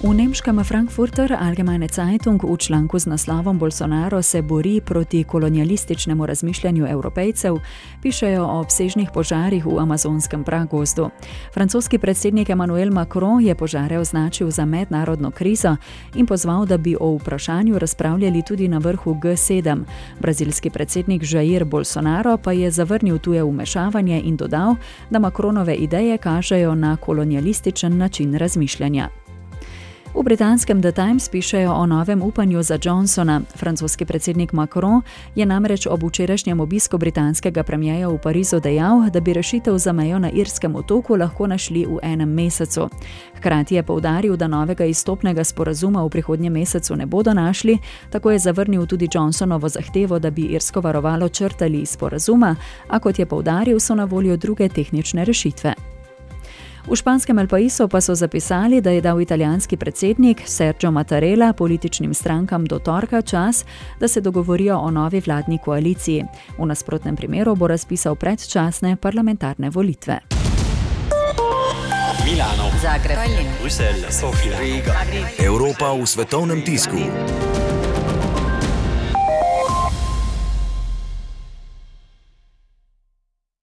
V nemškem Frankfurter Allgemeine Zeitung v članku z naslovom Bolsonaro se bori proti kolonialističnemu razmišljanju evropejcev, pišejo o obsežnih požarih v amazonskem pragozdu. Francoski predsednik Emmanuel Macron je požare označil za mednarodno krizo in pozval, da bi o vprašanju razpravljali tudi na vrhu G7. Brazilski predsednik Jair Bolsonaro pa je zavrnil tuje umešavanje in dodal, da Macronove ideje kažejo na kolonialističen način razmišljanja. V britanskem The Times pišejo o novem upanju za Johnsona. Francoski predsednik Macron je namreč ob včerajšnjem obisku britanskega premijeja v Parizu dejal, da bi rešitev za mejo na Irskem otoku lahko našli v enem mesecu. Hkrati je povdaril, da novega izstopnega sporazuma v prihodnjem mesecu ne bodo našli, tako je zavrnil tudi Johnsonovo zahtevo, da bi Irsko varovalo črtali iz sporazuma, a kot je povdaril, so na voljo druge tehnične rešitve. V španskem El Paisu pa so zapisali, da je dal italijanski predsednik Sergio Mattarella političnim strankam do torka čas, da se dogovorijo o novi vladni koaliciji. V nasprotnem primeru bo razpisal predčasne parlamentarne volitve. Milano, Zagreb, Bruselj, Sofija, Riga. Evropa v svetovnem tisku.